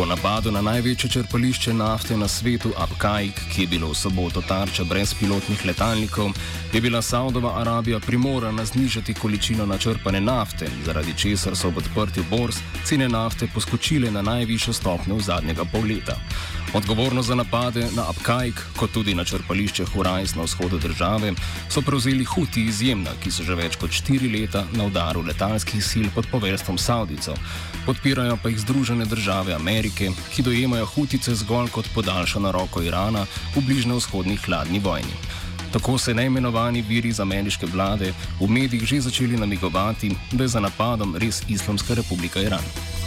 Po napadu na največje črpališče nafte na svetu Abkajk, ki je bilo v soboto tarča brezpilotnih letalnikov, je bila Saudova Arabija primorana znižati količino načrpane nafte, zaradi česar so ob odprtju borz cene nafte poskočile na najvišjo stopnjo v zadnjega pol leta. Odgovorno za napade na Abkajk, kot tudi na črpališče Hurajs na vzhodu države, so prevzeli Huti izjemna, ki so že več kot štiri leta na udaru letalskih sil pod poveljstvom Saudicev. Podpirajo pa jih Združene države Amerike, ki dojemajo Hutice zgolj kot podaljšano roko Irana v bližnjo-vzhodni hladni vojni. Tako se neimenovani viri iz ameriške vlade v medijih že začeli namigovati, da je za napadom res Islamska republika Iran.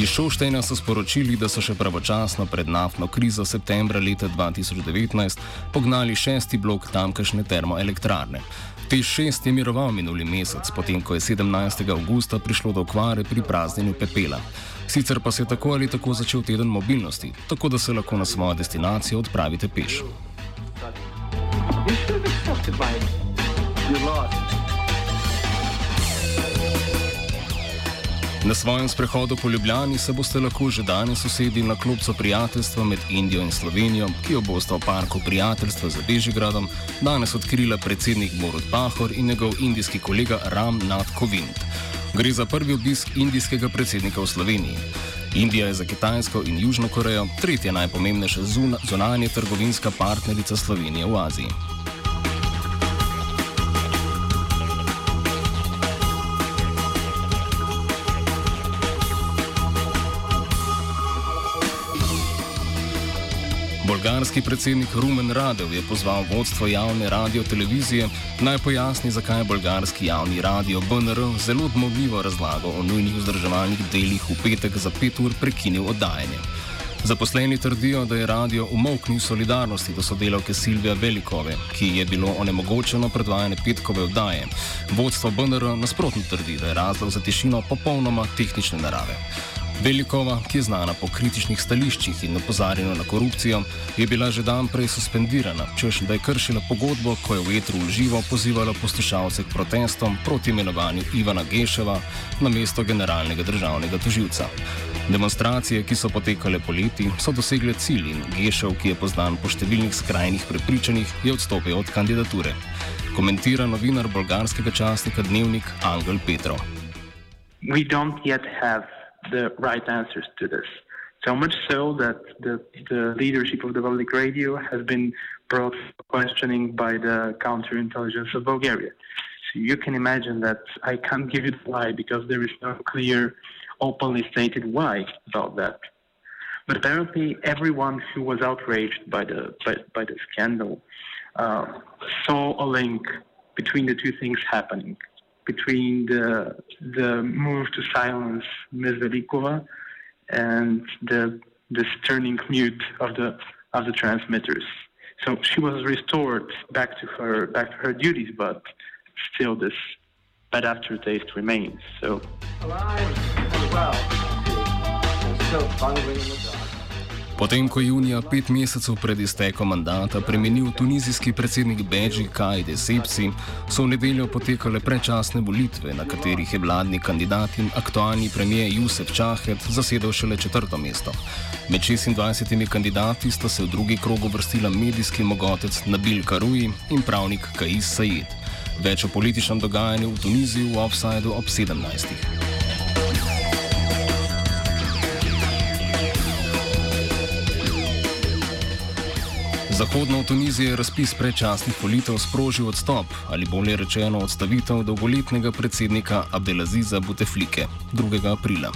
Iz Šoštenja so sporočili, da so še pravočasno pred naftno krizo septembra leta 2019 pognali šesti blok tamkajšnje termoelektrarne. T6 je miroval minuli mesec, potem ko je 17. augusta prišlo do okvare pri praznjenju pepela. Sicer pa se je tako ali tako začel teden mobilnosti, tako da se lahko na svojo destinacijo odpravite peš. Na svojem sprehodu po Ljubljani se boste lahko že danes usedli na klubco prijateljstva med Indijo in Slovenijo, ki jo boste v parku prijateljstva za Bežigradom danes odkrila predsednik Borod Pahor in njegov indijski kolega Ram Nath Kovind. Gre za prvi obisk indijskega predsednika v Sloveniji. Indija je za Kitajsko in Južno Korejo tretja najpomembnejša zunanja trgovinska partnerica Slovenije v Aziji. Bolgarski predsednik Rumen Radev je pozval vodstvo javne radio-televizije naj pojasni, zakaj je bolgarski javni radio BNR zelo odmogljivo razlago o nujnih vzdrževalnih delih v petek za pet ur prekinil oddajanje. Zaposleni trdijo, da je radio umoknil solidarnosti do sodelavke Silvija Velikove, ki je bilo onemogočeno predvajanje petkove oddaje. Vodstvo BNR nasprotno trdi, da je razlog za tišino popolnoma tehnične narave. Velikova, ki je znana po kritičnih stališčih in opozarjanju na korupcijo, je bila že dan prej suspendirana, češ da je kršila pogodbo, ko je v etru uživo pozivala poslušalce k protestom proti imenovanju Ivana Geševa na mesto generalnega državnega toživca. Demonstracije, ki so potekale poleti, so dosegle cilj in Gešev, ki je poznan po številnih skrajnih prepričanjih, je odstopil od kandidature. Komentira novinar bolgarskega časnika Dnevnik Angel Petrov. We don't yet have the right answers to this. So much so that the, the leadership of the public radio has been brought questioning by the counterintelligence of Bulgaria. So you can imagine that I can't give you why because there is no clear, openly stated why about that. But apparently, everyone who was outraged by the by, by the scandal uh, saw a link between the two things happening between the the move to silence Ms. Velikova and the the turning mute of the of the transmitters. So she was restored back to her back to her duties, but still this bad aftertaste remains. So. Alive well. The. Potem, ko je junija pet mesecev pred iztekom mandata premenil tunizijski predsednik Beji Kaj Desepsi, so v nedeljo potekale predčasne volitve, na katerih je vladni kandidat in aktualni premijer Jusef Čahed zasedel šele četrto mesto. Med 26 kandidati sta se v drugi krog vrstila medijski mogotec Nabil Karuji in pravnik Kais Said. Več o političnem dogajanju v Tuniziji v Offsideu ob 17. Zahodno v Tuniziji je razpis predčasnih volitev sprožil odstop ali bolje rečeno odstavitev dolgoletnega predsednika Abdelaziza Buteflike 2. aprila.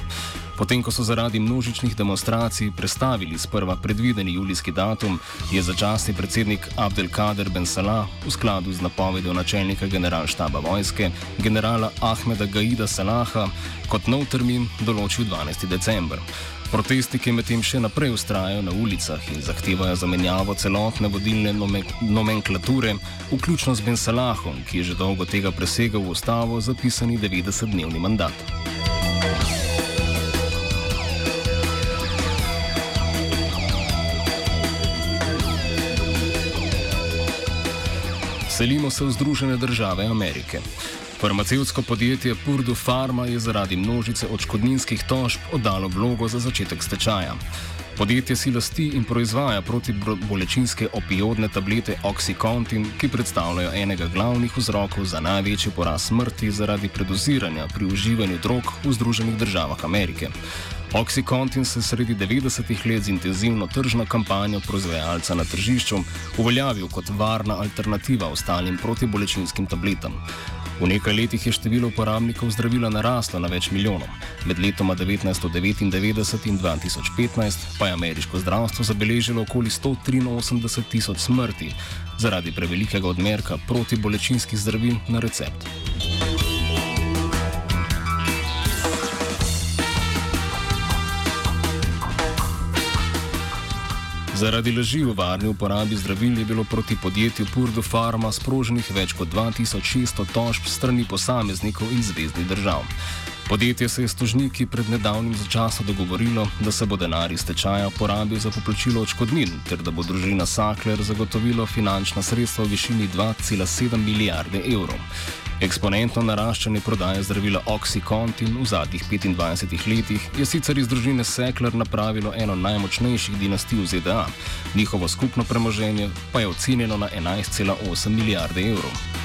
Potem, ko so zaradi množičnih demonstracij prestavili sprva predvideni julijski datum, je začasni predsednik Abdelkader Ben Salah v skladu z napovedjo načelnika generalštaba vojske, generala Ahmeda Gaida Salaha, kot nov termin določil 12. december. Protestniki medtem še naprej ustrajajo na ulicah in zahtevajo zamenjavo celotne vodilne nomenklature, vključno z Ben Salahom, ki je že dolgo tega presegal v ustavo zapisani 90-dnevni mandat. Selimo se v Združene države Amerike. Farmacevtsko podjetje Purdue Pharma je zaradi množice odškodninskih tožb oddalo vlogo za začetek stečaja. Podjetje si lasti in proizvaja protibolečinske opijodne tablete Oxycontin, ki predstavljajo enega glavnih vzrokov za največji porast smrti zaradi predoziranja pri uživanju drog v Združenih državah Amerike. Oxycontin se sredi 90-ih let z intenzivno tržno kampanjo proizvajalca na tržišču uveljavil kot varna alternativa ostalim protibolečinskim tabletam. V nekaj letih je število uporabnikov zdravila naraslo na več milijonov. Med letoma 1999 in 2015 pa je ameriško zdravstvo zabeležilo okoli 183 tisoč smrti zaradi prevelikega odmerka protibolečinskih zdravil na recept. Zaradi laži o varni uporabi zdravil je bilo proti podjetju Purdue Pharma sproženih več kot 2600 tožb strani posameznikov in zvezdnih držav. Podjetje se je s tožniki pred nedavnim začasom dogovorilo, da se bo denar iz tečaja porabil za poplačilo odškodnin ter da bo družina Sackler zagotovilo finančna sredstva v višini 2,7 milijarde evrov. Eksponentno naraščanje prodaje zdravila Oxycontin v zadnjih 25 letih je sicer iz družine Sekler napravilo eno najmočnejših dinastij v ZDA, njihovo skupno premoženje pa je ocenjeno na 11,8 milijarde evrov.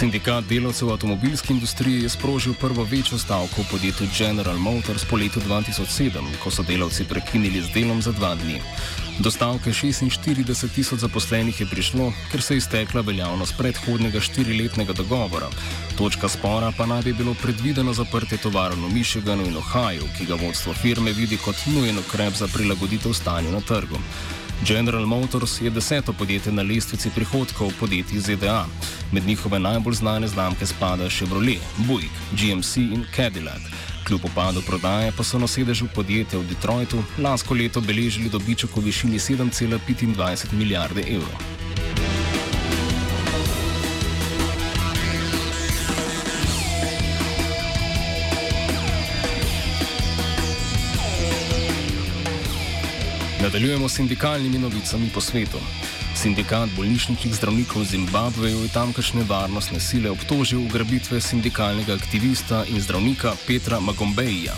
Sindikat delavcev v avtomobilski industriji je sprožil prvo večjo stavko v podjetju General Motors po letu 2007, ko so delavci prekinili z delom za dva dni. Do stavke 46 tisoč zaposlenih je prišlo, ker se je iztekla veljavnost predhodnega štiriletnega dogovora. Točka spora pa naj bi bilo predvideno zaprtje tovarno v Michiganu in Ohio, ki ga vodstvo firme vidi kot nujen ukrep za prilagoditev stanju na trgu. General Motors je deseto podjetje na lestvici prihodkov podjetij ZDA. Med njihove najbolj znane znamke spada Chevrolet, Buick, GMC in Cadillac. Kljub upadu prodaje pa so na sedežu podjetja v Detroitu lansko leto beležili dobiček v višini 7,25 milijarde evrov. Nadaljujemo s sindikalnimi novicami po svetu. Sindikat bolnišničnih zdravnikov Zimbabveju je tamkajšnje varnostne sile obtožil ugrabitve sindikalnega aktivista in zdravnika Petra Magombeja.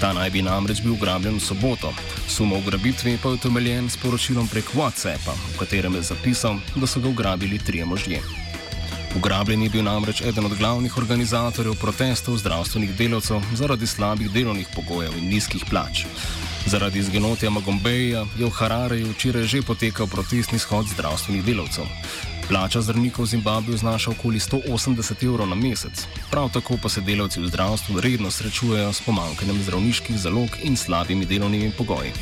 Ta naj bi namreč bil ugrabljen v soboto. Sumo ugrabitve pa je utemeljen s poročilom prek WhatsAppa, v katerem je zapisal, da so ga ugrabili trije možje. Ugrabljen je bil namreč eden od glavnih organizatorjev protestov zdravstvenih delavcev zaradi slabih delovnih pogojev in nizkih plač. Zaradi izginotja Magombeja je v Harareju včeraj že potekal protestni shod zdravstvenih delavcev. Plača zdravnikov v Zimbabveju znaša okoli 180 evrov na mesec, prav tako pa se delavci v zdravstvu redno srečujejo s pomankanjem zdravniških zalog in slabimi delovnimi pogoji.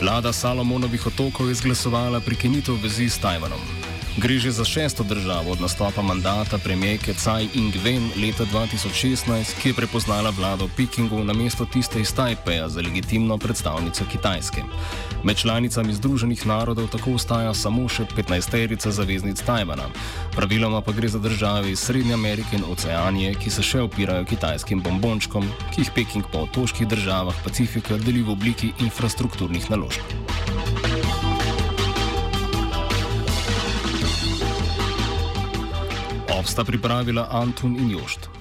Vlada Salomonovih otokov je izglasovala prekinitev vezi s Tajvanom. Gre že za šesto državo od nastopa mandata premijejke Tsai Ing-wen leta 2016, ki je prepoznala vlado Pekingu na mesto tiste iz Tajpeja za legitimno predstavnico Kitajske. Med članicami Združenih narodov tako ostaja samo še 15-terica zaveznic Tajvana. Praviloma pa gre za države iz Srednje Amerike in Oceanije, ki se še opirajo kitajskim bombončkom, ki jih Peking po otoških državah Pacifika deli v obliki infrastrukturnih naložb. Sta pripravila Antun in Jošt.